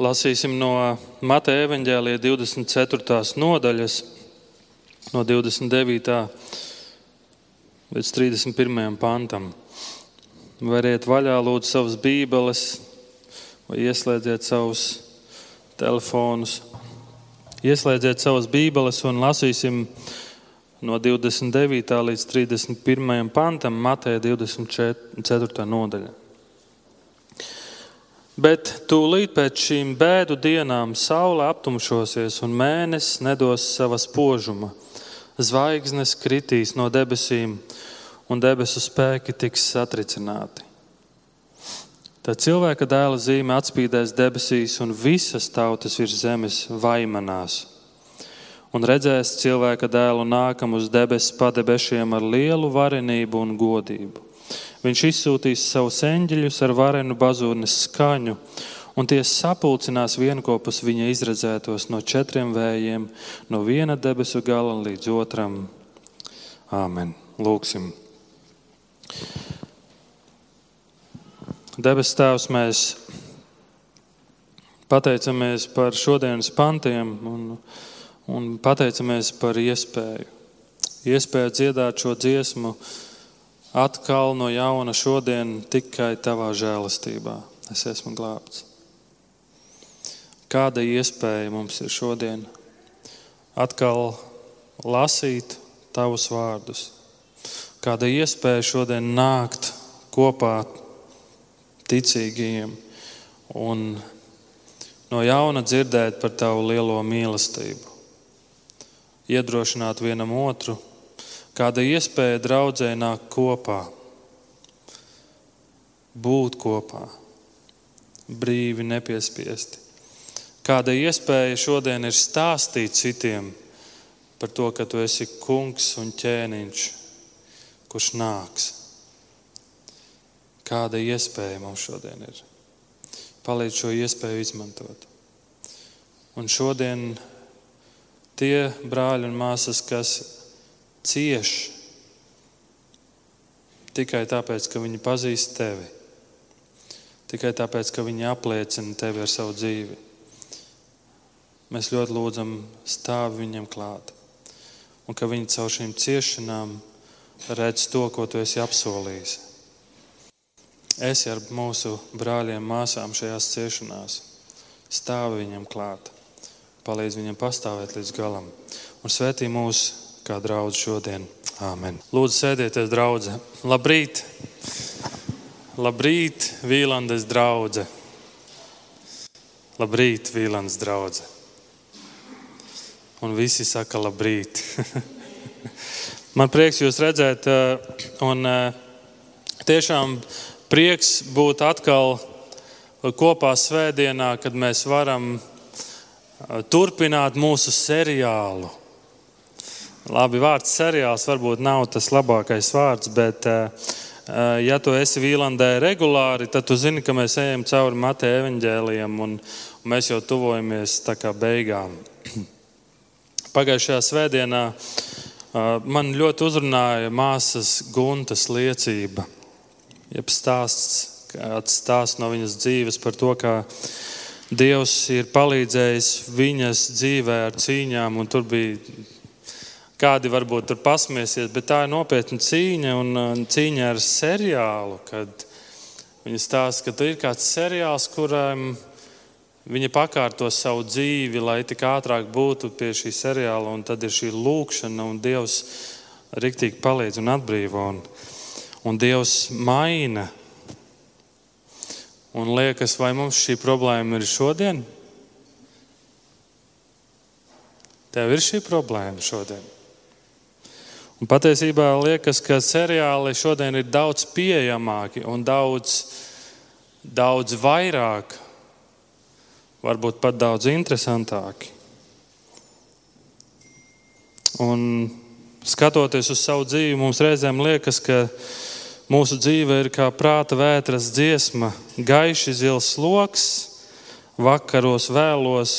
Lasīsim no Mateja evaņģēlīja 24. nodaļas, no 29. līdz 31. pantam. Variet vaļā, lūdzu, savas bībeles, vai ieslēdziet savus telefonus. Ieslēdziet savas bībeles un lasīsim no 29. līdz 31. pantam, Mateja 24. nodaļa. Bet tūlīt pēc šīm bēdu dienām saule aptumšosies un mēnesis nedos savas požuma. Zvaigznes kritīs no debesīm, un debesu spēki tiks satricināti. Tad cilvēka dēla zīme atspīdēs debesīs, un visas tautas virs zemes vaimanās. Un redzēs cilvēka dēlu nākam uz debesu padebešiem ar lielu varenību un godību. Viņš izsūtīs savus eņģeļus ar varenu bazūnes skaņu, un tie sapulcinās vienopus viņa izredzētos no četriem vējiem, no viena debesu gala līdz otram. Āmen! Lūksim! Debes Tēvs, mēs pateicamies par šodienas pantiem un, un pateicamies par iespēju. Iespēju dziedāt šo dziesmu atkal no jauna šodien tikai tavā žēlastībā. Es esmu glābts. Kāda iespēja mums ir šodien atkal lasīt tavus vārdus? Kāda iespēja šodien nākt kopā ticīgajiem un no jauna dzirdēt par tavu lielo mīlestību, iedrošināt vienam otru kāda iespēja draudzē nākt kopā, būt kopā, brīvi, nepiespiesti. Kāda iespēja šodien ir stāstīt citiem par to, ka tu esi kungs un ķēniņš, kurš nāks. Kāda iespēja mums šodien ir? Palīdz šo iespēju izmantot. Un šodien tie brāļi un māsas, kas cieš tikai tāpēc, ka viņi pazīst tevi, tikai tāpēc, ka viņi apliecina tevi ar savu dzīvi. Mēs ļoti lūdzam, stāv viņam klāt, un ka viņi caur šīm ciešanām redz to, ko tu esi apsolījis. Esi ar mūsu brāļiem, māsām šajās ciešanās, stāv viņam klāt, palīdz viņam pastāvēt līdz galam un svētī mūsu kā draudz šodien. Āmen. Lūdzu, sēdieties, draudzē. Labrīt! Labrīt, Vīlandes draudzē! Labrīt, Vīlandes draudzē! Un visi saka, labrīt! Man prieks jūs redzēt, eh, un eh, tiešām prieks būt atkal kopā svētdienā, kad mēs varam eh, turpināt mūsu seriālu Labi, vārds seriāls varbūt nav tas labākais vārds, bet, eh, eh, ja tu esi Vīlandē regulāri, tad tu zini, ka mēs ejam cauri Mateja evaņģēlijam un mēs jau tuvojamies beigām. Pagājušajā svētdienā eh, man ļoti uzrunāja māsas Guntas liecība, jeb stāsts, stāsts no viņas dzīves par to, kā Dievs ir palīdzējis viņas dzīvē ar cīņām, un tur bija Kādi varbūt tur pasmiesies, bet tā ir nopietna cīņa un cīņa ar seriālu. Kad viņa stāsta, ka tur ir kāds seriāls, kuram viņa pakārto savu dzīvi, lai tik ātrāk būtu pie šī seriāla, un tad ir šī lūkšana, un Dievs riktīgi palīdz un atbrīvo. Un, un Dievs maina. Un liekas, vai mums šī problēma ir šodien? Tev ir šī problēma šodien. Un patiesībā liekas, ka seriāli šodien ir daudz pieejamāki un daudz, daudz vairāk, varbūt pat daudz interesantāki. Un skatoties uz savu dzīvi, mums reizēm liekas, ka mūsu dzīve ir kā prāta vētras dziesma, gaiši zils lokus, vakaros vēlos,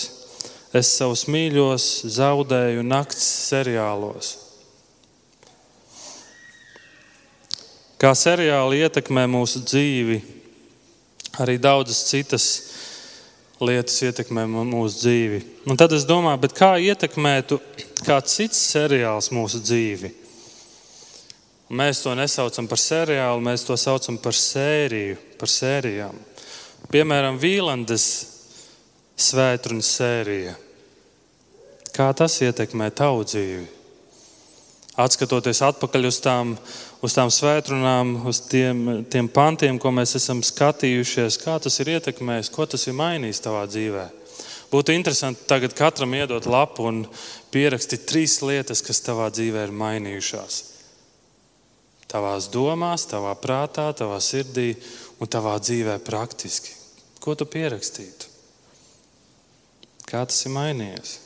es savus mīļos zaudēju nakts seriālos. Kā seriāli ietekmē mūsu dzīvi, arī daudzas citas lietas ietekmē mūsu dzīvi. Un tad es domāju, kā ietekmētu kāds cits seriāls mūsu dzīvi? Mēs to nesaucam par seriālu, mēs to saucam par sēriju, par sērijām. Piemēram, Vīlandes svētdienas sērija. Kā tas ietekmē tavu dzīvi? Atskatoties atpakaļ uz tām, uz tām svētdienām, uz tiem, tiem pantiem, ko mēs esam skatījušies, kā tas ir ietekmējis, ko tas ir mainījis tavā dzīvē. Būtu interesanti tagad katram iedot lapu un pierakstīt trīs lietas, kas tavā dzīvē ir mainījušās tavās domās, tavā prātā, tavā sirdī un tavā dzīvē praktiski. Ko tu pierakstītu? Kā tas ir mainījies?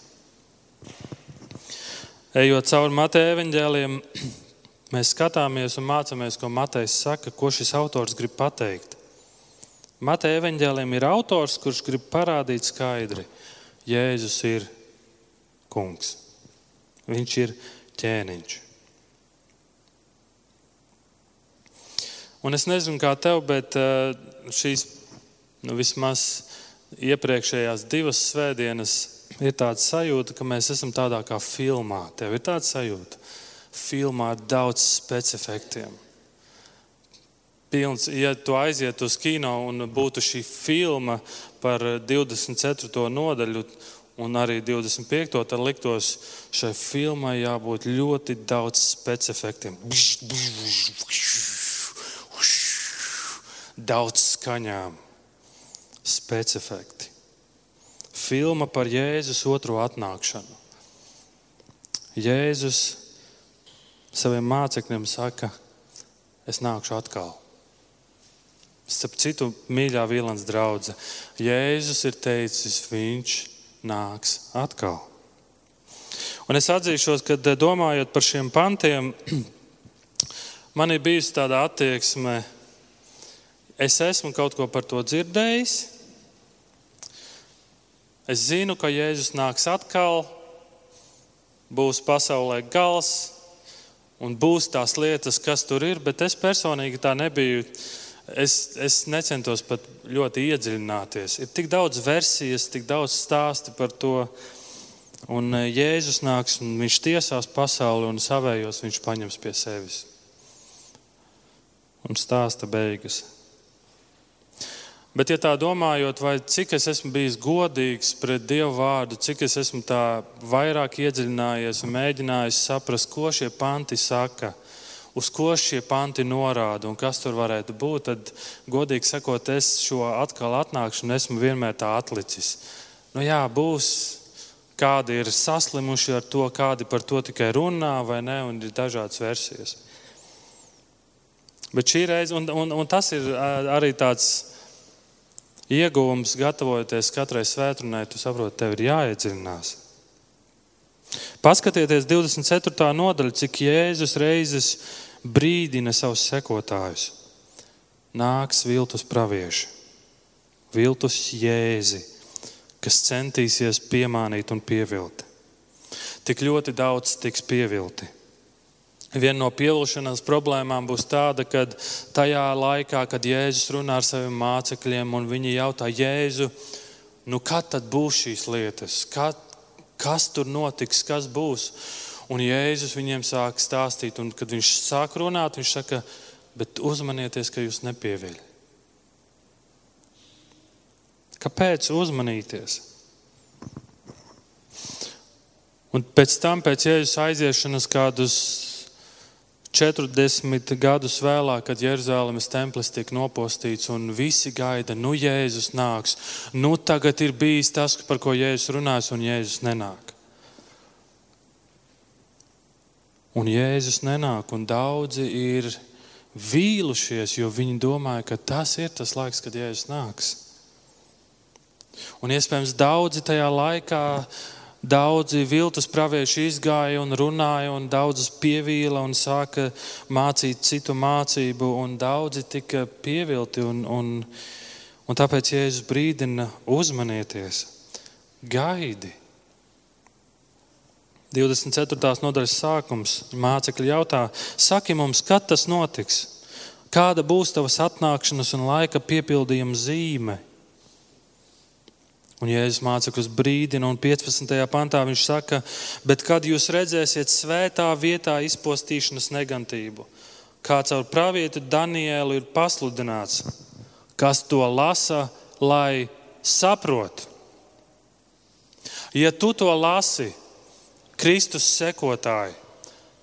Ejot cauri Mateja evaņģēliem, mēs skatāmies un mācāmies, ko Matejs saka, ko šis autors grib pateikt. Mateja evaņģēliem ir autors, kurš grib parādīt skaidri, Jēzus ir kungs. Viņš ir ķēniņš. Un es nezinu, kā tev, bet eh, šīs nu, vismaz iepriekšējās divas svētdienas ir tāda sajūta, ka mēs esam tādā kā filmā. Tev ir tāda sajūta. Filmā ar daudz specifiktiem. Pilns, ja tu aizietu uz kino un būtu šī filma par 24. nodaļu un arī 25. tad liktos šai filmai jābūt ļoti daudz specifiktiem daudz skaņām, specifikti. Filma par Jēzus otro atnākšanu. Jēzus saviem mācekļiem saka, es nākšu atkal. Starp citu, mīļā Vīlāns draudzene, Jēzus ir teicis, viņš nāks atkal. Un es atzīšos, ka domājot par šiem pantiem, man ir bijusi tāda attieksme, Es esmu kaut ko par to dzirdējis. Es zinu, ka Jēzus nāks atkal, būs pasaulē gals un būs tās lietas, kas tur ir, bet es personīgi tā nebiju. Es, es necentos pat ļoti iedziļināties. Ir tik daudz versijas, tik daudz stāstu par to. Un e, Jēzus nāks un viņš tiesās pasauli un savējos viņš paņems pie sevis. Un stāsta beigas. Bet, ja tā domājot, vai cik es esmu bijis godīgs pret Dievu vārdu, cik es esmu tā vairāk iedziļinājies un mēģinājis saprast, ko šie panti saka, uz ko šie panti norāda un kas tur varētu būt, tad, godīgi sakot, es šo atkal atnākšanu esmu vienmēr tā atlicis. Nu, jā, būs kādi ir saslimuši ar to, kādi par to tikai runā vai ne, un ir dažādas versijas. Bet šī reize, un, un, un tas ir arī tāds ieguvums, gatavojoties katrai svētdienai, tu saproti, tev ir jāiedziļinās. Paskatieties 24. nodaļu, cik Jēzus reizes brīdina savus sekotājus. Nāks viltus pravieši, viltus jēzi, kas centīsies piemānīt un pievilkt. Tik ļoti daudz tiks pievilti. Viena no pievilkšanās problēmām būs tāda, ka tajā laikā, kad Jēzus runā ar saviem mācekļiem, un viņi jautā Jēzu, nu kad tad būs šīs lietas, kad, kas tur notiks, kas būs. Un Jēzus viņiem sāk stāstīt, un kad viņš sāk runāt, viņš saka, bet uzmanieties, ka jūs nepieviļ. Kāpēc uzmanīties? Un pēc tam, pēc Jēzus aiziešanas, kādus 40 gadus vēlāk, kad Jeruzalemes templis tiek nopostīts un visi gaida, nu Jēzus nāks, nu tagad ir bijis tas, par ko Jēzus runās, un Jēzus nenāk. Un Jēzus nenāk, un daudzi ir vīlušies, jo viņi domāja, ka tas ir tas laiks, kad Jēzus nāks. Un iespējams daudzi tajā laikā Daudzi viltus pravieši izgāja un runāja, un daudzus pievīla un sāka mācīt citu mācību, un daudzi tika pievilti. Un, un, un tāpēc Jēzus brīdina, uzmanieties, gaidi. 24. nodaļas sākums mācekļi jautā, saki mums, kad tas notiks? Kāda būs tavas atnākšanas un laika piepildījuma zīme? Un Jēzus mācekļus brīdina, un 15. pantā viņš saka, bet kad jūs redzēsiet svētā vietā izpostīšanas negantību, kā caur pravietu Danielu ir pasludināts, kas to lasa, lai saprotu. Ja tu to lasi, Kristus sekotāji,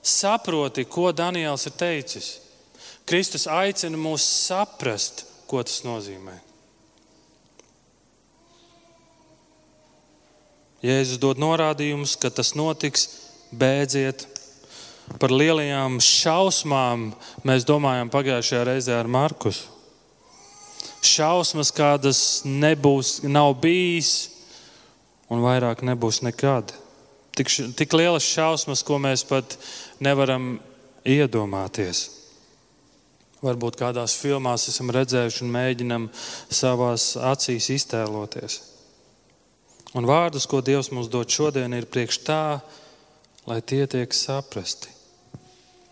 saproti, ko Daniels ir teicis. Kristus aicina mūs saprast, ko tas nozīmē. Jēzus dod norādījumus, ka tas notiks, beidziet. Par lielajām šausmām mēs domājam pagājušajā reizē ar Markusu. Šausmas, kādas nebūs, nav bijis un vairāk nebūs nekad. Tik, tik lielas šausmas, ko mēs pat nevaram iedomāties. Varbūt kādās filmās esam redzējuši un mēģinam savās acīs iztēloties. Un vārdus, ko Dievs mums dod šodien, ir priekš tā, lai tie tiek saprasti.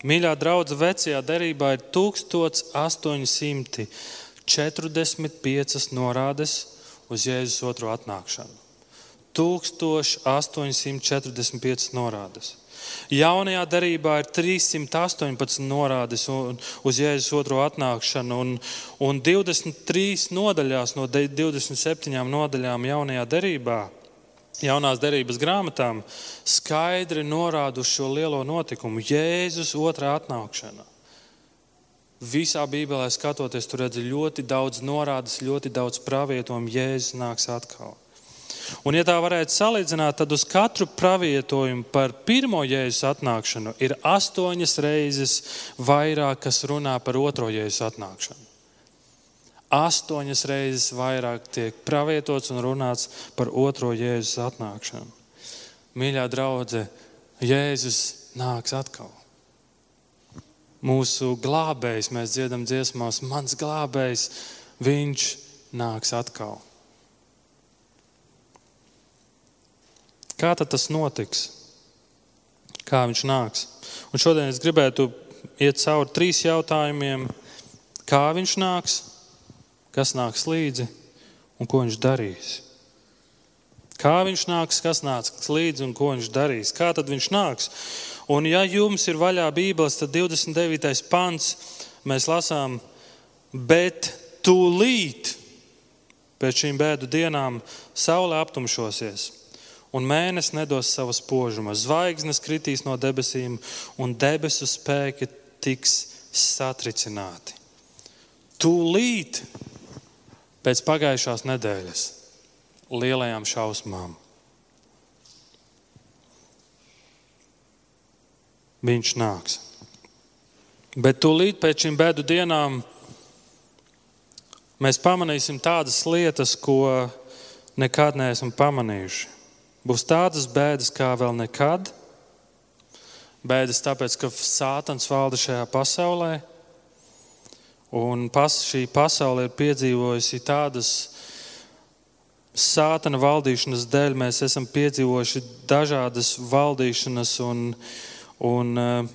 Mīļā draudzene, vecajā derībā ir 1845 norādes uz Jēzus otro atnākšanu. 1845 norādes. Jaunajā darbā ir 318 norādes uz Jēzus otro atnākšanu, un, un 23 nodaļās no 27 nodaļām jaunajā darbā, jaunās derības grāmatām, skaidri norāda uz šo lielo notikumu - Jēzus otrā atnākšana. Visā Bībelē skatoties, tur redzi ļoti daudz norādes, ļoti daudz pravietojumu. Jēzus nāks atkal. Un, ja tā varētu salīdzināt, tad uz katru pravietojumu par pirmo jēzus atnākšanu ir astoņas reizes vairāk, kas runā par otro jēzus atnākšanu. Astoņas reizes vairāk tiek pravietots un runāts par otro jēzus atnākšanu. Mīļā draudzene, Jēzus nāks atkal. Mūsu glābējs, mēs dziedam dziesmās, mans glābējs, viņš nāks atkal. Kā tas notiks? Kā viņš nāks? Un šodien es gribētu iet cauri trīs jautājumiem. Kā viņš nāks, kas nāks līdzi un ko viņš darīs? Kā viņš nāks, kas nāks līdzi un ko viņš darīs? Kā tad viņš nāks? Un, ja jums ir vaļā Bībeles, tad 29. pants mēs lasām, bet tūlīt pēc šīm bēdu dienām saule aptumšosies un mēnesis nedos savas požumas. Zvaigznes kritīs no debesīm, un debesu spēki tiks satricināti. Tūlīt pēc pagājušās nedēļas lielajām šausmām. Viņš nāks. Bet tūlīt pēc šīm bēdu dienām mēs pamanīsim tādas lietas, ko nekad neesam pamanījuši. Būs tādas bēdas kā vēl nekad. Bēdas tāpēc, ka Sātans valda šajā pasaulē. Un pas, šī pasaule ir piedzīvojusi tādas sātana valdīšanas dēļ. Mēs esam piedzīvojuši dažādas valdīšanas un, un uh,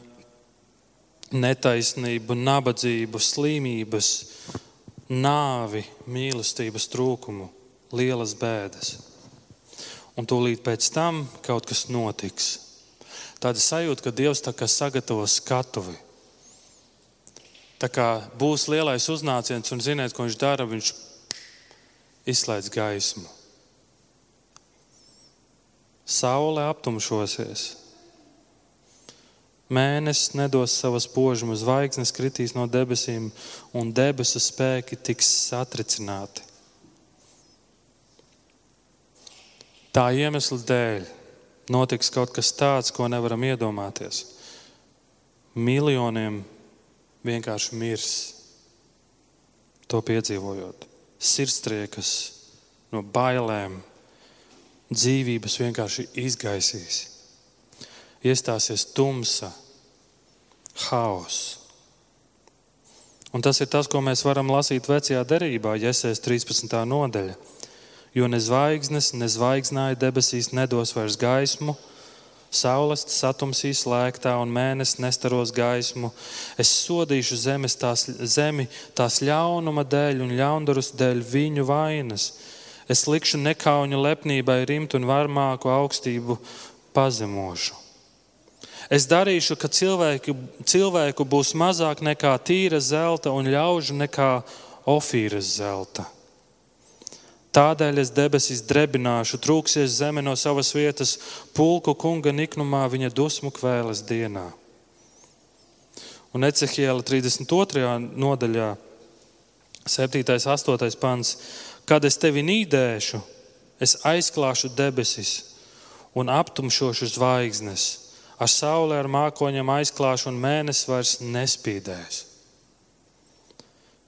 netaisnību, nabadzību, slimības, nāvi, mīlestības trūkumu, lielas bēdas un tūlīt pēc tam kaut kas notiks. Tāda sajūta, ka Dievs tā kā sagatavo skatuvi. Tā kā būs lielais uznāciens un ziniet, ko viņš dara, viņš izslēdz gaismu. Saule aptumšosies. Mēnesis nedos savas požumas, zvaigznes kritīs no debesīm, un debesu spēki tiks satricināti. Tā iemesla dēļ notiks kaut kas tāds, ko nevaram iedomāties. Miljoniem vienkārši mirs to piedzīvojot. Sirdstriekas no bailēm, dzīvības vienkārši izgaisīs. Iestāsies tumsa, haoss. Un tas ir tas, ko mēs varam lasīt vecajā derībā, Jēzus 13. nodaļā jo ne zvaigznes, ne zvaigznāja debesīs nedos vairs gaismu. Saules satumsīs slēgtā un mēnesis nestaros gaismu. Es sodīšu zemes tās, zemi tās ļaunuma dēļ un ļaundarus dēļ viņu vainas. Es likšu nekauņu lepnībai rimtu un varmāku augstību pazemošu. Es darīšu, ka cilvēku, cilvēku būs mazāk nekā tīra zelta un ļaužu nekā ofīras zelta. Tādēļ es debesis drebināšu, trūksies zeme no savas vietas, pulku kunga niknumā viņa dusmu kvēles dienā. Un Ecehiela 32. nodaļā, 7. un 8. pants, kad es tevi nīdēšu, es aizklāšu debesis un aptumšošu zvaigznes. Ar sauli ar mākoņiem aizklāšu, un mēnesis vairs nespīdēs.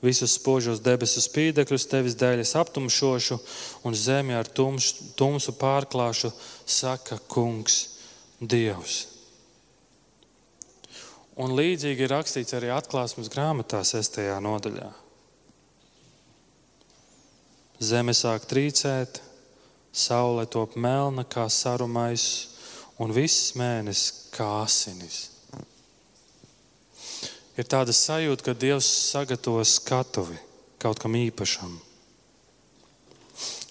Visus spožos debesu spīdekļus tevis dēļ es aptumšošu, un zemi ar tumš, tumsu pārklāšu, saka Kungs, Dievs. Un līdzīgi ir rakstīts arī atklāsmes grāmatā, 6. nodaļā. Zeme sāk trīcēt, saule top melna kā sarumais, un viss mēnesis kā asinis. Ir tāda sajūta, ka Dievs sagatavo skatuvi kaut kam īpašam.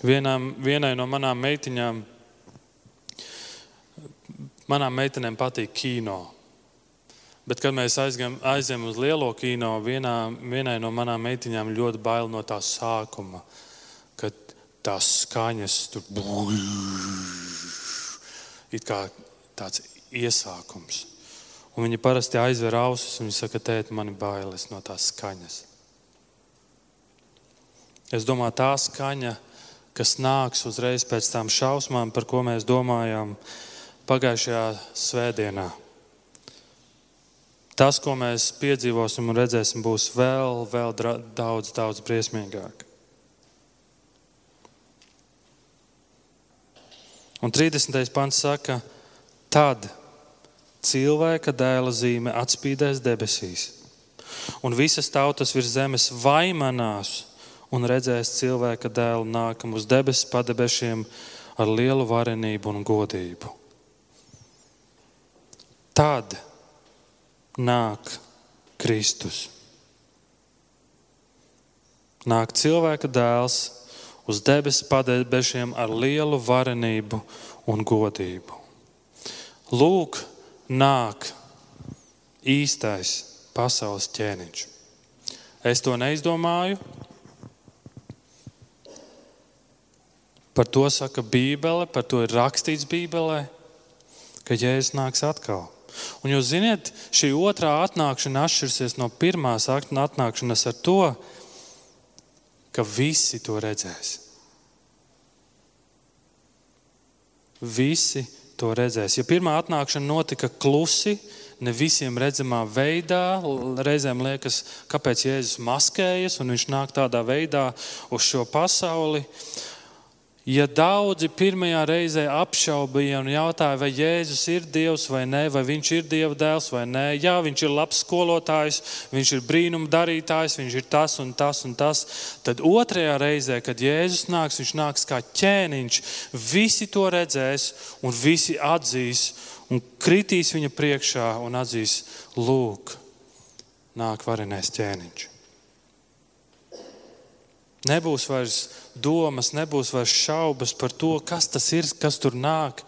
Vienām, vienai no manām meitiņām, manām meitenēm patīk kino. Bet, kad mēs aizgājām aizgājam uz lielo kino, vienā, vienai no manām meitiņām ļoti bail no tā sākuma tās skaņas, tur ir kā tāds iesākums. Un viņi parasti aizver ausis un saka, tēt, man ir bailes no tās skaņas. Es domāju, tā skaņa, kas nāks uzreiz pēc tām šausmām, par ko mēs domājām pagājušajā svētdienā. Tas, ko mēs piedzīvosim un redzēsim, būs vēl, vēl daudz, daudz briesmīgāk. Un 30. pants saka, tad cilvēka dēla zīme atspīdēs debesīs, un visas tautas virs zemes vaimanās un redzēs cilvēka dēlu nākam uz debesu padebešiem ar lielu varenību un godību. Tad nāk Kristus. Nāk cilvēka dēls uz debesu padebešiem ar lielu varenību un godību. Lūk, nāk īstais pasaules ķēniņš. Es to neizdomāju. Par to saka Bībele, par to ir rakstīts Bībelē, ka Jēzus nāks atkal. Un jūs zināt, šī otrā atnākšana atšķirsies no pirmās atnākšanas ar to, ka visi to redzēs. Visi to redzēs. Ja pirmā atnākšana notika klusi, ne visiem redzamā veidā, reizēm liekas, kāpēc Jēzus maskējas un viņš nāk tādā veidā uz šo pasauli. Ja daudzi pirmajā reizē apšaubīja un jautāja, vai Jēzus ir Dievs vai nē, vai viņš ir Dieva dēls vai nē, jā, viņš ir labs skolotājs, viņš ir brīnuma darītājs, viņš ir tas un tas un tas, tad otrajā reizē, kad Jēzus nāks, viņš nāks kā ķēniņš, visi to redzēs un visi atzīs un kritīs viņa priekšā un atzīs, lūk, nāk varenais ķēniņš. Nebūs vairs domas, nebūs vairs šaubas par to, kas tas ir, kas tur nāk.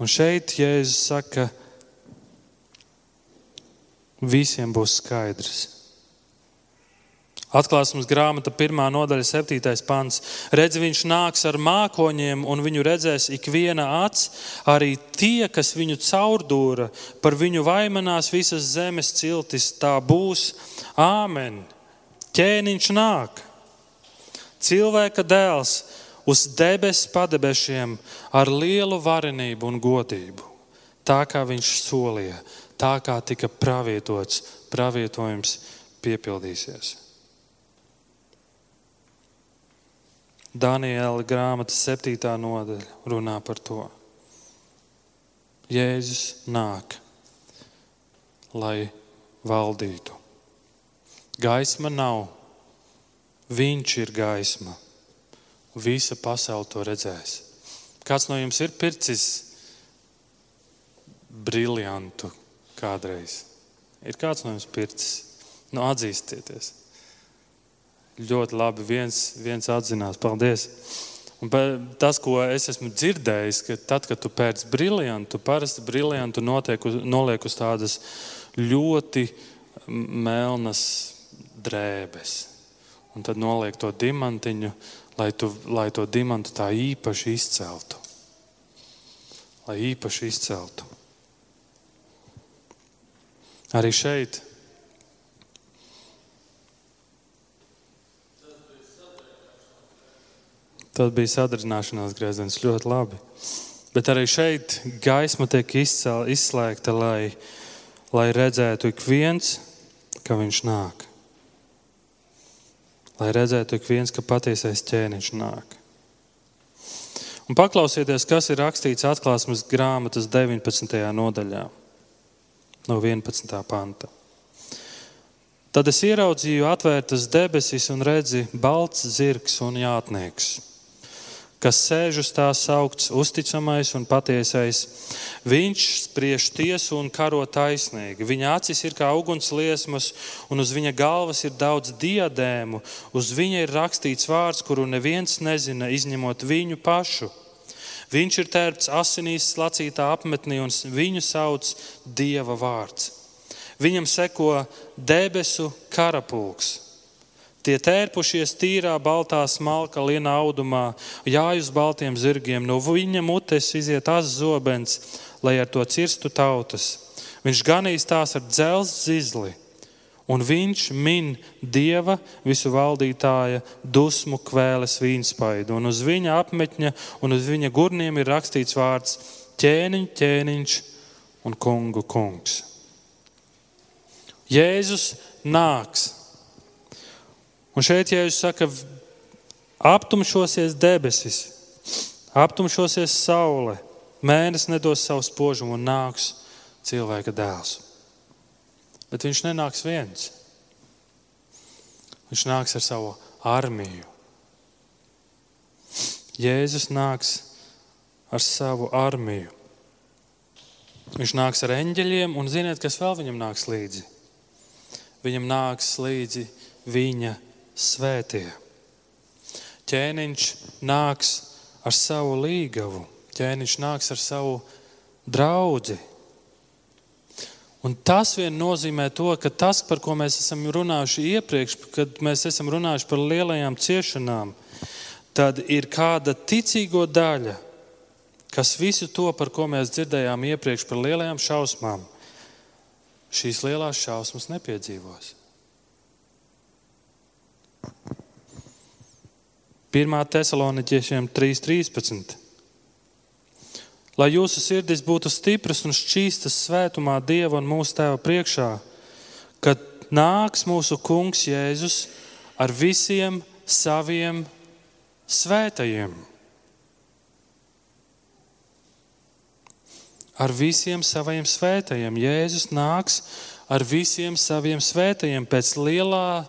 Un šeit Jēzus saka, visiem būs skaidrs. Atklāsmes grāmata, pirmā nodaļa, septītais pants. Redz, viņš nāks ar mākoņiem, un viņu redzēs ik viena acs, arī tie, kas viņu caurdūra, par viņu vaimanās visas zemes ciltis. Tā būs Āmen. Ķēniņš nāk cilvēka dēls uz debesu padebešiem ar lielu varenību un godību. Tā kā viņš solīja, tā kā tika pravietots, pravietojums piepildīsies. Daniela grāmatas 7. nodaļa runā par to. Jēzus nāk, lai valdītu. Gaisma nav, Viņš ir gaisma. Visa pasaule to redzēs. Kāds no jums ir pircis briljantu kādreiz? Ir kāds no jums pircis? Nu, atzīstieties. Ļoti labi. Viens, viens atzinās. Paldies. Un tas, ko es esmu dzirdējis, ka tad, kad tu pērc briljantu, parasti notiek, noliek uz tādas ļoti melnas drēbes. Un tad noliek to diamantiņu, lai, tu, lai to diamantu tā īpaši izceltu. Lai īpaši izceltu. Arī šeit Tad bija sadarbināšanās grēzienis ļoti labi. Bet arī šeit gaisma tiek izcēl, izslēgta, lai, lai redzētu ik viens, ka viņš nāk. Lai redzētu ik viens, ka patiesais ķēniņš nāk. Un paklausieties, kas ir rakstīts atklāsmes grāmatas 19. nodaļā, no 11. panta. Tad es ieraudzīju atvērtas debesis un redzi balts zirgs un jātnieks kas sēž uz tās augsts, uzticamais un patiesais. Viņš spriež tiesu un karo taisnīgi. Viņa acis ir kā ugunsliesmas, un uz viņa galvas ir daudz diadēmu. Uz viņa ir rakstīts vārds, kuru neviens nezina, izņemot viņu pašu. Viņš ir tērpts asinīs slacītā apmetnī, un viņu sauc Dieva vārds. Viņam seko debesu karapulks Tie tērpušies tīrā, baltā smalka lienā audumā, jāj uz baltiem zirgiem. No viņa mutes iziet az zobens, lai ar to cirstu tautas. Viņš ganīs tās ar dzelzceļa zizli, un viņš min dieva visu valdītāja dusmu kvēles vīnspaidu. Un uz viņa apmetņa un uz viņa gurniem ir rakstīts vārds ķēniņ, ķēniņš un kungu kungs. Jēzus nāks Un šeit Jēzus saka, aptumšosies debesis, aptumšosies saule, mēnesis nedos savu spožumu un nāks cilvēka dēls. Bet viņš nenāks viens. Viņš nāks ar savu armiju. Jēzus nāks ar savu armiju. Viņš nāks ar eņģeļiem, un ziniet, kas vēl viņam nāks līdzi? Viņam nāks līdzi viņa svētie. Ķēniņš nāks ar savu līgavu, ķēniņš nāks ar savu draugu. Un tas vien nozīmē to, ka tas, par ko mēs esam runājuši iepriekš, kad mēs esam runājuši par lielajām ciešanām, tad ir kāda ticīgo daļa, kas visu to, par ko mēs dzirdējām iepriekš par lielajām šausmām, šīs lielās šausmas nepiedzīvos. 1. Thessaloniķiešiem 3.13. Lai jūsu sirdis būtu stipras un šķīstas svētumā Dieva un mūsu Tēva priekšā, kad nāks mūsu Kungs Jēzus ar visiem saviem svētajiem. Ar visiem saviem svētajiem. Jēzus nāks ar visiem saviem svētajiem pēc lielā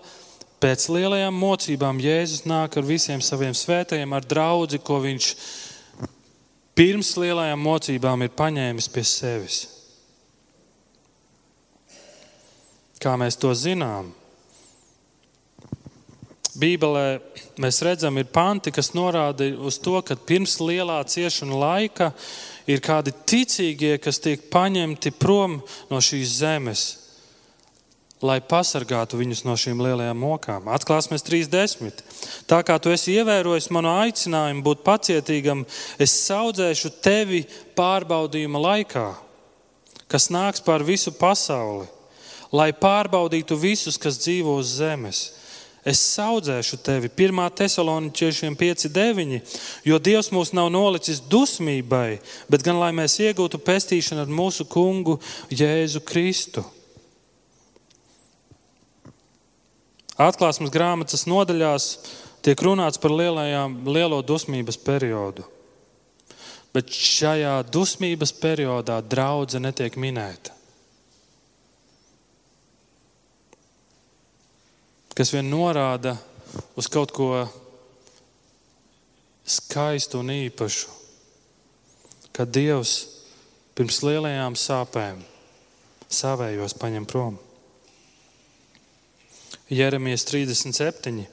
Pēc lielajām mocībām Jēzus nāk ar visiem saviem svētajiem, ar draugu, ko viņš pirms lielajām mocībām ir paņēmis pie sevis. Kā mēs to zinām? Bībelē mēs redzam, ir panti, kas norāda uz to, ka pirms lielā ciešana laika ir kādi ticīgie, kas tiek paņemti prom no šīs zemes lai pasargātu viņus no šīm lielajām mokām. Atklāsmes 3.10. Tā kā tu esi ievērojis manu aicinājumu būt pacietīgam, es audzēšu tevi pārbaudījuma laikā, kas nāks pār visu pasauli, lai pārbaudītu visus, kas dzīvo uz zemes. Es audzēšu tevi 1. Thessaloniķiešiem 5.9, jo Dievs mūs nav nolicis dusmībai, bet gan lai mēs iegūtu pestīšanu ar mūsu kungu Jēzu Kristu. Atklāsmes grāmatas nodaļās tiek runāts par lielajām, lielo dusmības periodu. Bet šajā dusmības periodā draudzene netiek minēta. Kas vien norāda uz kaut ko skaistu un īpašu, kad Dievs pirms lielajām sāpēm savējos paņem prom. Jeremijas 37.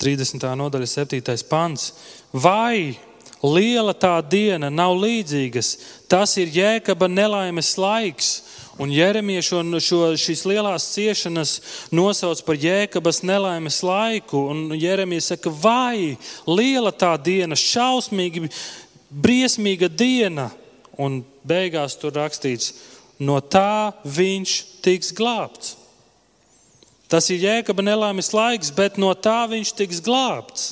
30. nodaļa, 7. pants. Vai liela tā diena nav līdzīgas? Tas ir jēkaba nelaimes laiks. Un Jeremija šo, šo, šīs lielās ciešanas nosauc par jēkabas nelaimes laiku. Un Jeremija saka, vai liela tā diena, šausmīgi, briesmīga diena. Un beigās tur rakstīts, no tā viņš tiks glābts. Tas ir jēkaba nelaimes laiks, bet no tā viņš tiks glābts.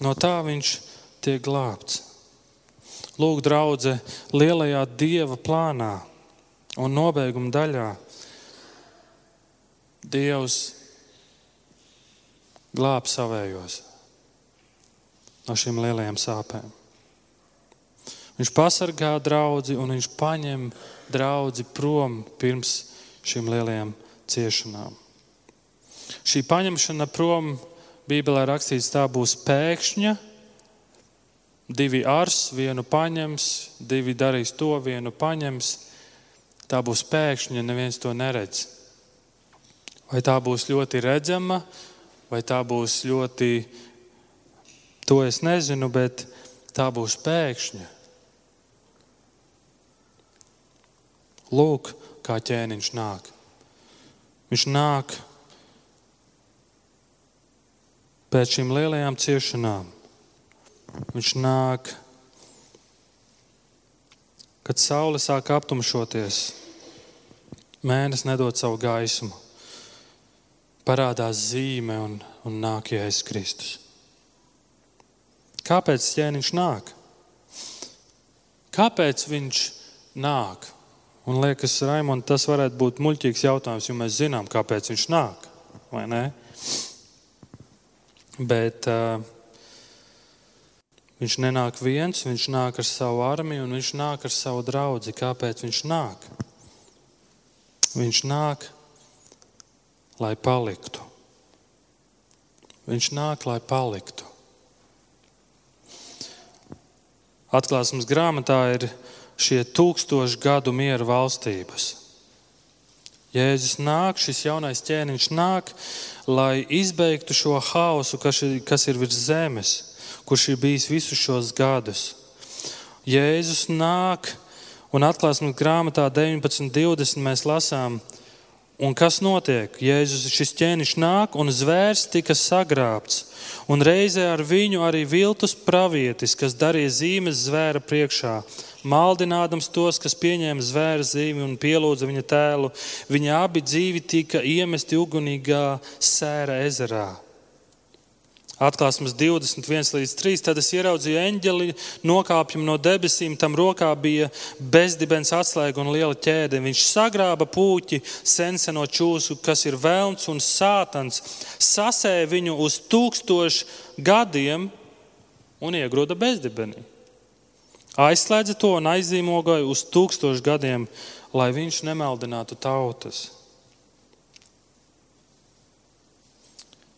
No tā viņš tiek glābts. Lūk, draudzē, lielajā dieva plānā un nobeiguma daļā Dievs glāb savējos no šīm lielajām sāpēm. Viņš pasargā draugu un viņš paņem draugu prom pirms šīm lielajām ciešanām. Šī paņemšana prom Bībelē rakstīts, tā būs pēkšņa. Divi ars, vienu paņems, divi darīs to, vienu paņems. Tā būs pēkšņa, neviens to neredz. Vai tā būs ļoti redzama, vai tā būs ļoti, to es nezinu, bet tā būs pēkšņa. Lūk, kā ķēniņš nāk. Viņš nāk pēc šīm lielajām ciešanām. Viņš nāk, kad saule sāk aptumšoties, mēnesis nedod savu gaismu, parādās zīme un, un nāk Jēzus Kristus. Kāpēc ķēniņš nāk? Kāpēc viņš nāk? Un liekas, Raimond, tas varētu būt muļķīgs jautājums, jo mēs zinām, kāpēc viņš nāk. Bet uh, viņš nenāk viens, viņš nāk ar savu armiju un viņš nāk ar savu draugu. Kāpēc viņš nāk? Viņš nāk, lai paliktu. Viņš nāk, lai paliktu. Atklāsmes grāmatā ir šie tūkstošu gadu miera valstības. Jēzus nāk, šis jaunais ķēniņš nāk, lai izbeigtu šo haosu, kas ir virs zemes, kurš ir bijis visus šos gadus. Jēzus nāk, un atklāsmes grāmatā 19.20 mēs lasām, un kas notiek? Jēzus šis ķēniņš nāk, un zvērs tika sagrābts, un reizē ar viņu arī viltus pravietis, kas darīja zīmes zvēra priekšā maldinādams tos, kas pieņēma zvēra zīmi un pielūdza viņa tēlu. Viņi abi dzīvi tika iemesti ugunīgā sēra ezerā. Atklāsmes 21 līdz 3. Tad es ieraudzīju eņģeli, nokāpjam no debesīm. Tam rokā bija bezdibens atslēga un liela ķēde. Viņš sagrāba puķi senseno čūsu, kas ir velns un sātans, sasēja viņu uz tūkstošu gadiem un iegroda bezdibenī aizslēdza to un aizīmogoja uz tūkstošu gadiem, lai viņš nemaldinātu tautas.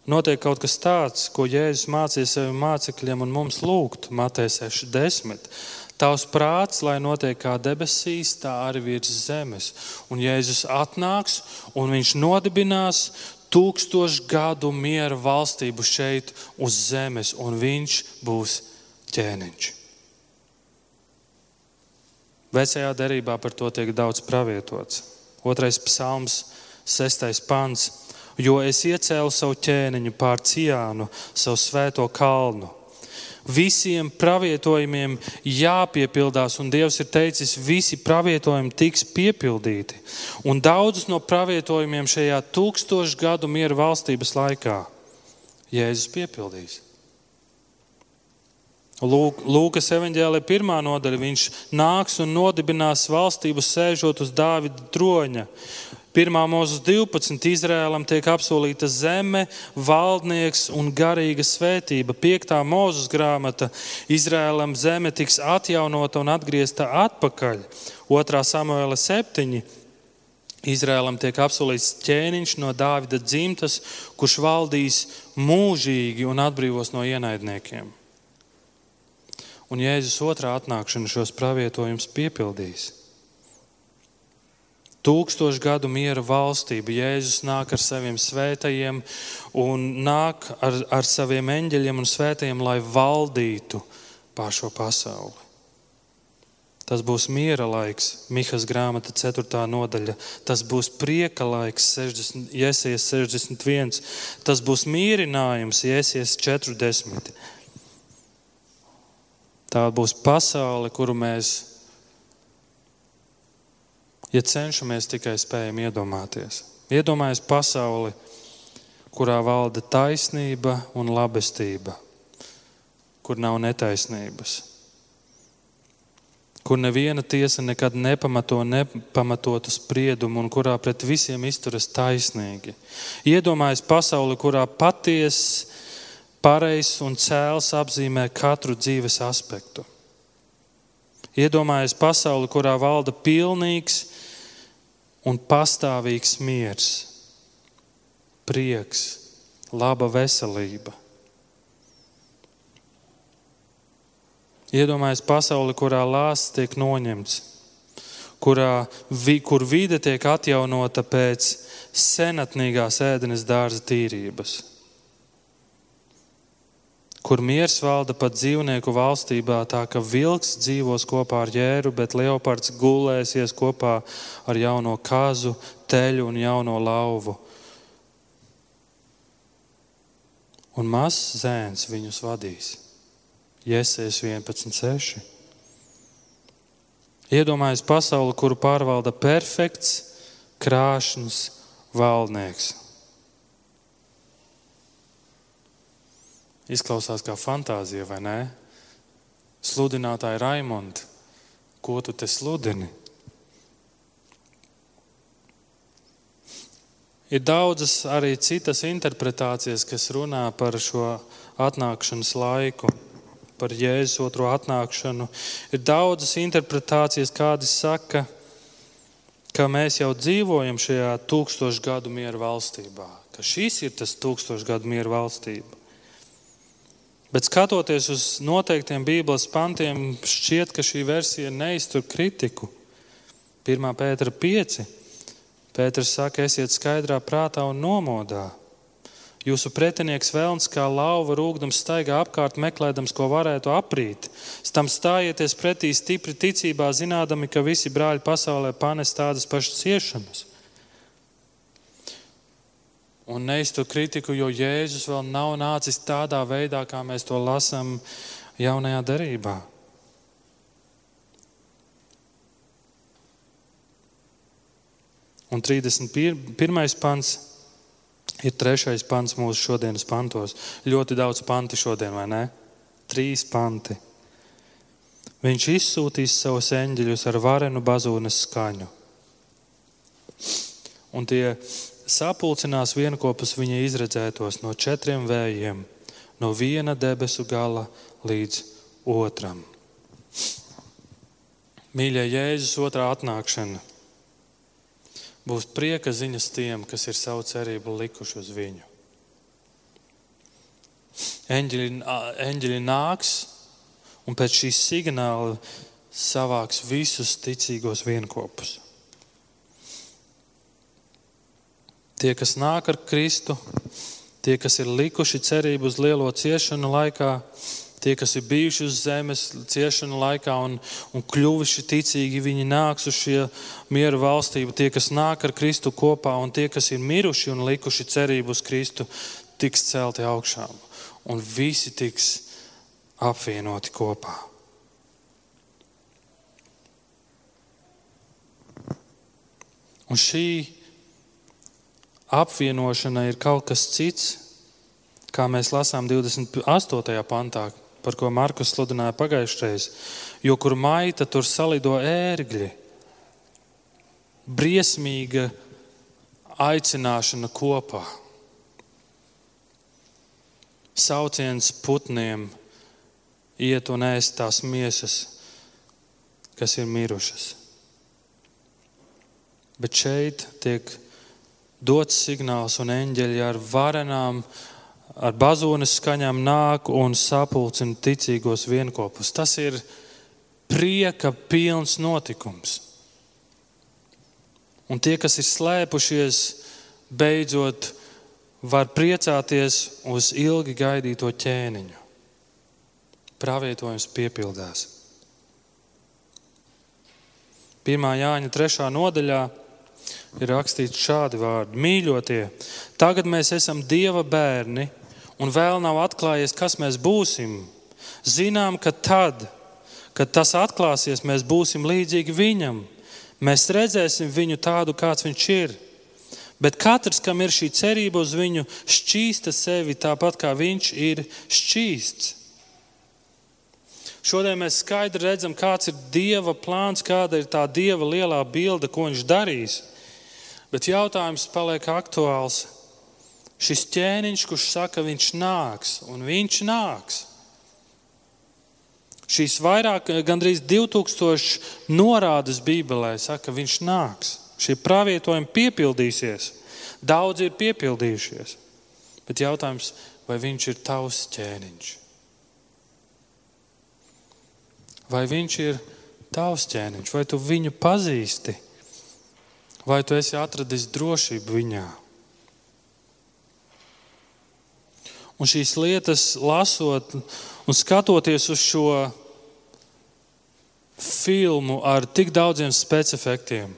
Notiek kaut kas tāds, ko Jēzus mācīja saviem mācekļiem un mums lūgt, Matei 6.10. Tavs prāts, lai notiek kā debesīs, tā arī virs zemes. Un Jēzus atnāks un viņš nodibinās tūkstošu gadu miera valstību šeit uz zemes, un viņš būs ķēniņš. Vecajā derībā par to tiek daudz pravietots. Otrais psalms, sestais pants. Jo es iecēlu savu ķēniņu pār ciānu, savu svēto kalnu. Visiem pravietojumiem jāpiepildās, un Dievs ir teicis, visi pravietojumi tiks piepildīti. Un daudzus no pravietojumiem šajā tūkstošu gadu miera valstības laikā Jēzus piepildīs. Lūkas evanģēlē pirmā nodaļa viņš nāks un nodibinās valstību sēžot uz Dāvida troņa. Pirmā mūzes 12. Izrēlam tiek apsolīta zeme, valdnieks un garīga svētība. Piektā mūzes grāmata Izrēlam zeme tiks atjaunota un atgriezta atpakaļ. Otrā samuēla 7. Izrēlam tiek apsolīts ķēniņš no Dāvida dzimtas, kurš valdīs mūžīgi un atbrīvos no ienaidniekiem un Jēzus otrā atnākšana šos pravietojumus piepildīs. Tūkstošu gadu miera valstība. Jēzus nāk ar saviem svētajiem un nāk ar, ar saviem eņģeļiem un svētajiem, lai valdītu pār šo pasauli. Tas būs miera laiks, Mihas grāmata, 4. nodaļa. Tas būs prieka laiks, 60, Iesies 61. Tas būs mierinājums, Iesies 40. Tā būs pasaule, kuru mēs ja cenšamies tikai spējam iedomāties. Iedomājies pasauli, kurā valda taisnība un labestība, kur nav netaisnības, kur neviena tiesa nekad nepamato nepamatotu spriedumu un kurā pret visiem izturas taisnīgi. Iedomājies pasauli, kurā patiesa, pareizs un cēls apzīmē katru dzīves aspektu. Iedomājies pasauli, kurā valda pilnīgs un pastāvīgs miers, prieks, laba veselība. Iedomājieties pasauli, kurā lāsts tiek noņemts, kurā, vi, kur vide tiek atjaunota pēc senatnīgās ēdenes dārza tīrības kur miers valda pat dzīvnieku valstībā, tā ka vilks dzīvos kopā ar jēru, bet leopards gulēsies kopā ar jauno kazu, teļu un jauno lauvu. Un mazs zēns viņus vadīs. Iesēs 11.6. Iedomājies pasauli, kuru pārvalda perfekts, krāšņs valdnieks Izklausās kā fantāzija, vai ne? Sludinātāji Raimonds, ko tu te sludini? Ir daudzas arī citas interpretācijas, kas runā par šo atnākšanas laiku, par Jēzus otro atnākšanu. Ir daudzas interpretācijas, kādas saka, ka mēs jau dzīvojam šajā tūkstošu gadu miera valstībā, ka šis ir tas tūkstošu gadu miera valstība. Bet skatoties uz noteiktiem Bībeles pantiem, šķiet, ka šī versija neiztur kritiku. 1. pētera 5. Pēters saka, esiet skaidrā prātā un nomodā. Jūsu pretinieks vēlns kā lauva rūkdams staigā apkārt, meklējams, ko varētu aprīt. Tam stājieties pretī stipri ticībā, zinādami, ka visi brāļi pasaulē panes tādas pašas ciešanas un neiztur kritiku, jo Jēzus vēl nav nācis tādā veidā, kā mēs to lasām jaunajā derībā. Un 31. pants ir trešais pants mūsu šodienas pantos. Ļoti daudz panti šodien, vai ne? Trīs panti. Viņš izsūtīs savus eņģeļus ar varenu bazūnes skaņu. Un tie sapulcinās vienopus viņa izredzētos no četriem vējiem, no viena debesu gala līdz otram. Mīļie, Jēzus otrā atnākšana būs prieka ziņas tiem, kas ir savu cerību likuši uz viņu. Eņģeļi, eņģeļi nāks un pēc šīs signāla savāks visus ticīgos vienopus. Tie, kas nāk ar Kristu, tie, kas ir likuši cerību uz lielo ciešanu laikā, tie, kas ir bijuši uz zemes ciešanu laikā un, un kļuvuši ticīgi, viņi nāks uz šo mieru valstību. Tie, kas nāk ar Kristu kopā, un tie, kas ir miruši un likuši cerību uz Kristu, tiks celti augšā. Un visi tiks apvienoti kopā. Un šī apvienošana ir kaut kas cits, kā mēs lasām 28. pantā, par ko Markus sludināja pagājušajā reizē. Jo kur maita, tur salido ērgļi. Briesmīga aicināšana kopā. Sauciens putniem iet un ēst tās miesas, kas ir mirušas. Bet šeit tiek dots signāls, un eņģeļi ar varenām, ar bazūnes skaņām nāk un sapulcina ticīgos vienopus. Tas ir prieka pilns notikums. Un tie, kas ir slēpušies, beidzot var priecāties uz ilgi gaidīto ķēniņu. Pravietojums piepildās. 1. Jāņa 3. nodaļā ir rakstīts šādi vārdi: Mīļotie, tagad mēs esam Dieva bērni, un vēl nav atklājies, kas mēs būsim. Zinām, ka tad, kad tas atklāsies, mēs būsim līdzīgi Viņam. Mēs redzēsim viņu tādu, kāds viņš ir. Bet katrs, kam ir šī cerība uz viņu, šķīsta sevi tāpat kā viņš ir šķīsts. Šodien mēs skaidri redzam, kāds ir Dieva plāns, kāda ir tā Dieva lielā bilde, ko Viņš darīs. Bet jautājums paliek aktuāls. Šis ķēniņš, kurš saka, viņš nāks, un viņš nāks. Šīs vairāk, gandrīz 2000 norādes Bībelē saka, ka viņš nāks. Šie pravietojumi piepildīsies. Daudzi ir piepildījušies. Bet jautājums, vai viņš ir tavs ķēniņš? Vai viņš ir tavs ķēniņš, vai tu viņu pazīsti, vai tu esi atradis drošību viņā? Un šīs lietas, lasot un skatoties uz šo filmu ar tik daudziem specifiktiem,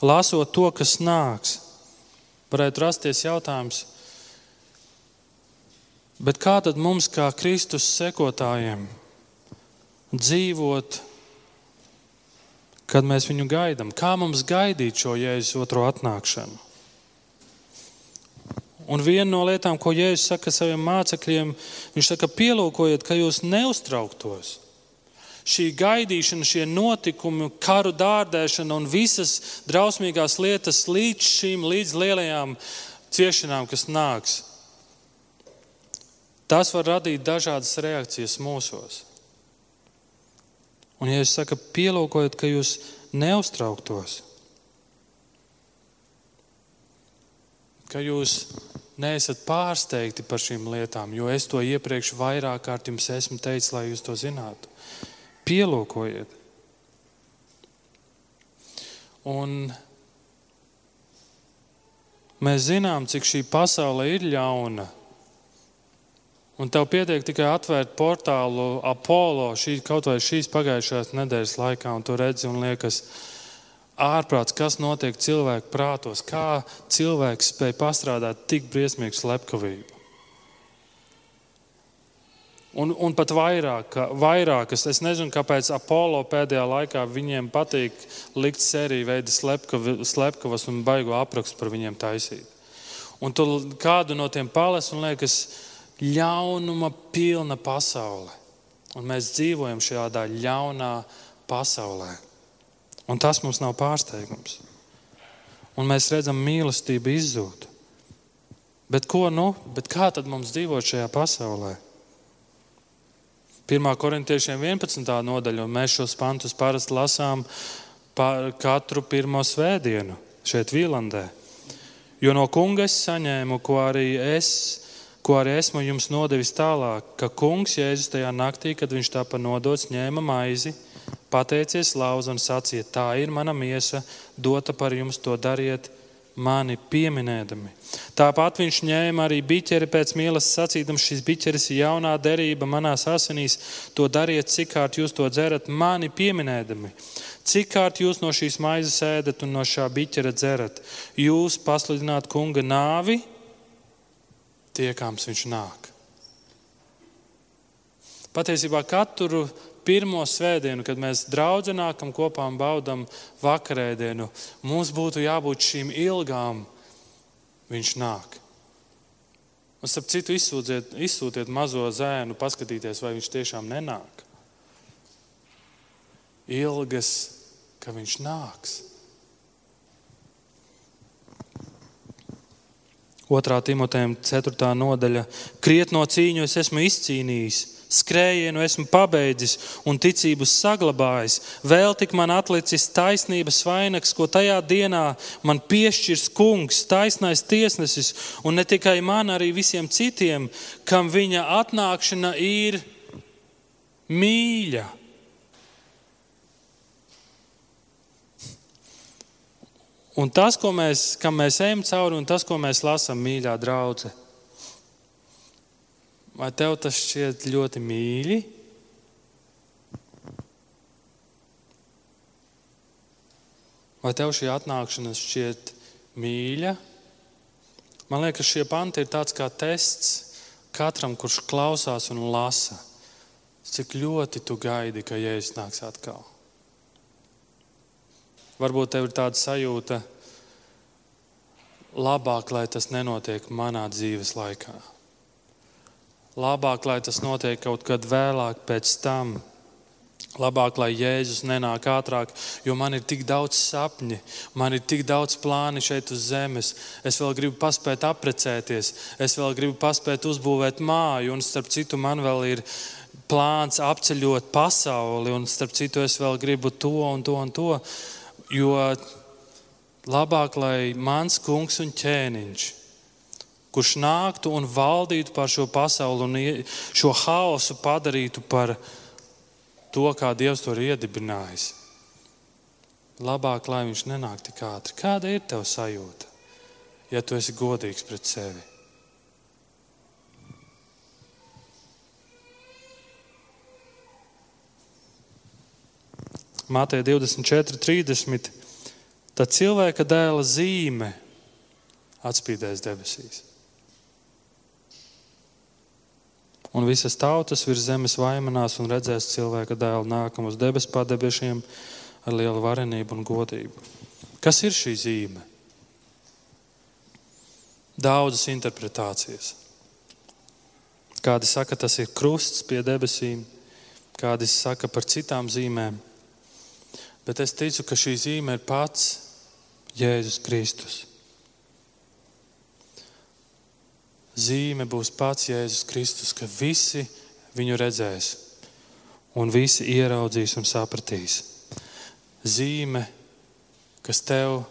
lasot to, kas nāks, varētu rasties jautājums, kā tad mums, kā Kristus sekotājiem, dzīvot, kad mēs viņu gaidām. Kā mums gaidīt šo Jēzus otro atnākšanu? Un viena no lietām, ko Jēzus saka saviem mācekļiem, viņš saka, pielūkojiet, ka jūs neuztrauktos. Šī gaidīšana, šie notikumi, karu dārdēšana un visas drausmīgās lietas līdz šīm, līdz lielajām ciešanām, kas nāks, tas var radīt dažādas reakcijas mūsos. Un, ja es saku, pielūkojiet, ka jūs neuztrauktos, ka jūs neesat pārsteigti par šīm lietām, jo es to iepriekš vairāk kārt jums esmu teicis, lai jūs to zinātu. Pielūkojiet. Un mēs zinām, cik šī pasaule ir ļauna. Un tev pietiek tikai atvērt portālu Apollo šī, kaut vai šīs pagājušās nedēļas laikā, un tu redzi un liekas, ārprāts, kas notiek cilvēku prātos, kā cilvēks spēj pastrādāt tik briesmīgu slepkavību. Un, un pat vairāk, vairākas. Es nezinu, kāpēc Apollo pēdējā laikā viņiem patīk likt sēriju veidu slepkavas un baigo aprakstu par viņiem taisīt. Un tu kādu no tiem pales un liekas, ļaunuma pilna pasaule. Un mēs dzīvojam šādā ļaunā pasaulē. Un tas mums nav pārsteigums. Un mēs redzam, mīlestība izzūd. Bet, ko, nu, bet kā tad mums dzīvot šajā pasaulē? 1. korintiešiem 11. nodaļa, un mēs šos pantus parasti lasām katru pirmo svētdienu šeit, Vīlandē. Jo no kunga es saņēmu, ko arī es ko arī esmu jums nodevis tālāk, ka kungs Jēzus tajā naktī, kad viņš tāpa nodots, ņēma maizi, pateicies lauza un sacīja: Tā ir mana miesa, dota par jums, to dariet mani pieminēdami. Tāpat viņš ņēma arī biķeri pēc mīlestības, sacīdams, šis biķeris ir jaunā derība manās asinīs. To dariet, cik kārt jūs to dzerat, mani pieminēdami. Cik kārt jūs no šīs maizes ēdat un no šā biķera dzerat? Jūs pasludināt kunga nāvi tiekams viņš nāk. Patiesībā katru pirmo svētdienu, kad mēs draudzē nākam kopā un baudām vakarēdienu, mums būtu jābūt šīm ilgām, viņš nāk. Un starp citu, izsūtiet, izsūtiet mazo zēnu, paskatīties, vai viņš tiešām nenāk. Ilgas, ka viņš nāks. 2. Timotejam 4. nodaļa. Krietno cīņu es esmu izcīnījis, skrējienu esmu pabeidzis un ticību saglabājis. Vēl tik man atlicis taisnības vainags, ko tajā dienā man piešķirs kungs, taisnais tiesnesis, un ne tikai man, arī visiem citiem, kam viņa atnākšana ir mīļa. Un tas, ko mēs, mēs ejam cauri, un tas, ko mēs lasām, mīļā draudzene, vai tev tas šķiet ļoti mīļi? Vai tev šī atnākšana šķiet mīļa? Man liekas, šie panti ir tāds kā tests katram, kurš klausās un lasa. Cik ļoti tu gaidi, ka Jēzus nāks atkal? Varbūt tev ir tāda sajūta, labāk, lai tas nenotiek manā dzīves laikā. Labāk, lai tas notiek kaut kad vēlāk, pēc tam. Labāk, lai Jēzus nenāk ātrāk, jo man ir tik daudz sapņu, man ir tik daudz plānu šeit uz zemes. Es vēl gribu paspēt apprecēties, es vēl gribu paspēt uzbūvēt māju, un starp citu, man vēl ir plāns apceļot pasauli, un starp citu, es vēl gribu to un to un to. Jo labāk, lai mans kungs un ķēniņš, kurš nāktu un valdītu pār šo pasauli un šo haosu padarītu par to, kā Dievs to ir iedibinājis. Labāk, lai viņš nenāk tik ātri. Kāda ir tava sajūta, ja tu esi godīgs pret sevi? Mātei 24, 30. Tad cilvēka dēla zīme atspīdēs debesīs. Un visas tautas virs zemes vaimanās un redzēs cilvēka dēlu nākam uz debesu padebiešiem ar lielu varenību un godību. Kas ir šī zīme? Daudzas interpretācijas. Kādi saka, tas ir krusts pie debesīm, kādi saka par citām zīmēm. Bet es ticu, ka šī zīme ir pats Jēzus Kristus. zīme būs pats Jēzus Kristus, ka visi viņu redzēs un visi ieraudzīs un sapratīs. Zīme, kas tev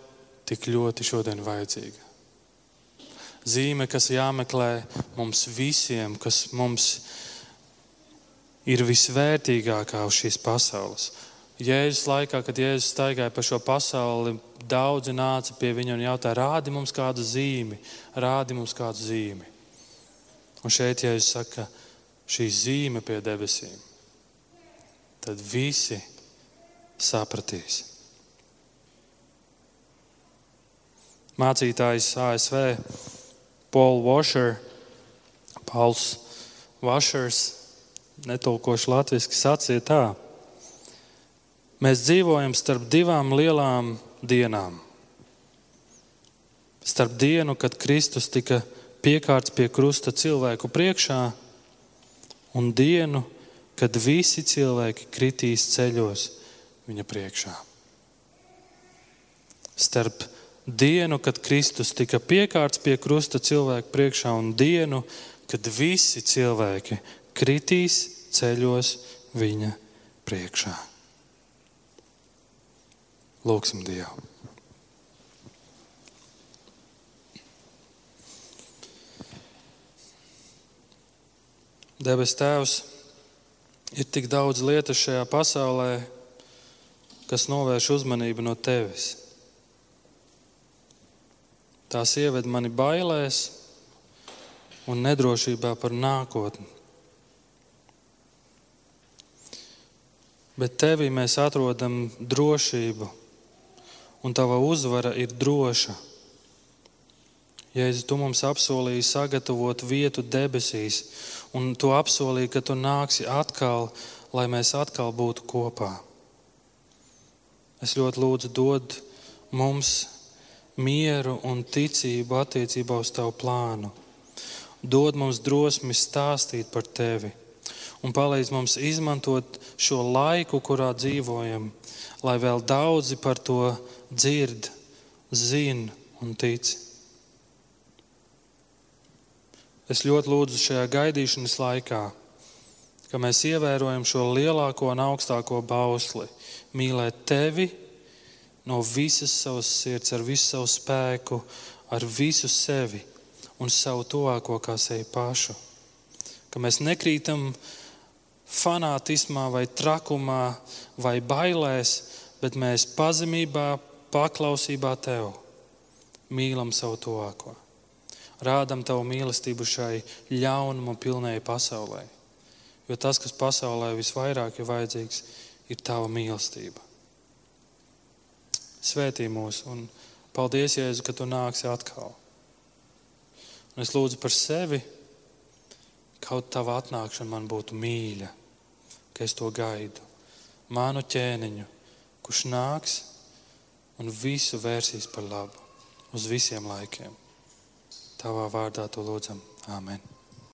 tik ļoti šodien vajadzīga. Zīme, kas jāmeklē mums visiem, kas mums ir visvērtīgākā uz šīs pasaules. Jēzus laikā, kad Jēzus staigāja pa šo pasauli, daudzi nāca pie viņa un jautāja, rādi mums kādu zīmi, rādi mums kādu zīmi. Un šeit, ja es saku, šī zīme pie debesīm, tad visi sapratīs. Mācītājs ASV Paul Washer, Pauls Washers, netulkoši latviešu, sacīja tā: Mēs dzīvojam starp divām lielām dienām. Starp dienu, kad Kristus tika piekārts pie krusta cilvēku priekšā, un dienu, kad visi cilvēki kritīs ceļos viņa priekšā. Starp dienu, kad Kristus tika piekārts pie krusta cilvēku priekšā, un dienu, kad visi cilvēki kritīs ceļos viņa priekšā. Lūksim Dievu! Debes Tēvs, ir tik daudz lietas šajā pasaulē, kas novērš uzmanību no Tevis. Tās ieved mani bailēs un nedrošībā par nākotni. Bet Tevī mēs atrodam drošību, un Tava uzvara ir droša. Jēzus, Tu mums apsolīji sagatavot vietu debesīs, un tu apsolīji, ka tu nāksi atkal, lai mēs atkal būtu kopā. Es ļoti lūdzu, dod mums mieru un ticību attiecībā uz tavu plānu. Dod mums drosmi stāstīt par tevi un palīdz mums izmantot šo laiku, kurā dzīvojam, lai vēl daudzi par to dzird, zina un tic. Es ļoti lūdzu šajā gaidīšanas laikā, ka mēs ievērojam šo lielāko un augstāko bausli, mīlēt tevi no visas savas sirds, ar visu savu spēku, ar visu sevi un savu tuvāko kā sevi pašu. Ka mēs nekrītam fanātismā, vai trakumā, vai bailēs, bet mēs pazemībā, paklausībā tev mīlam savu tuvāko. Rādam tavu mīlestību šai ļaunuma pilnai pasaulē. Jo tas, kas pasaulē visvairāk ir vajadzīgs, ir tava mīlestība. Svētī mūs un paldies, Jēzu, ka tu nāksi atkal. Un es lūdzu par sevi, kaut tava atnākšana man būtu mīļa, ka es to gaidu. Manu ķēniņu, kurš nāks un visu vērsīs par labu uz visiem laikiem. Tavā vārdā to lūdzam. Āmen.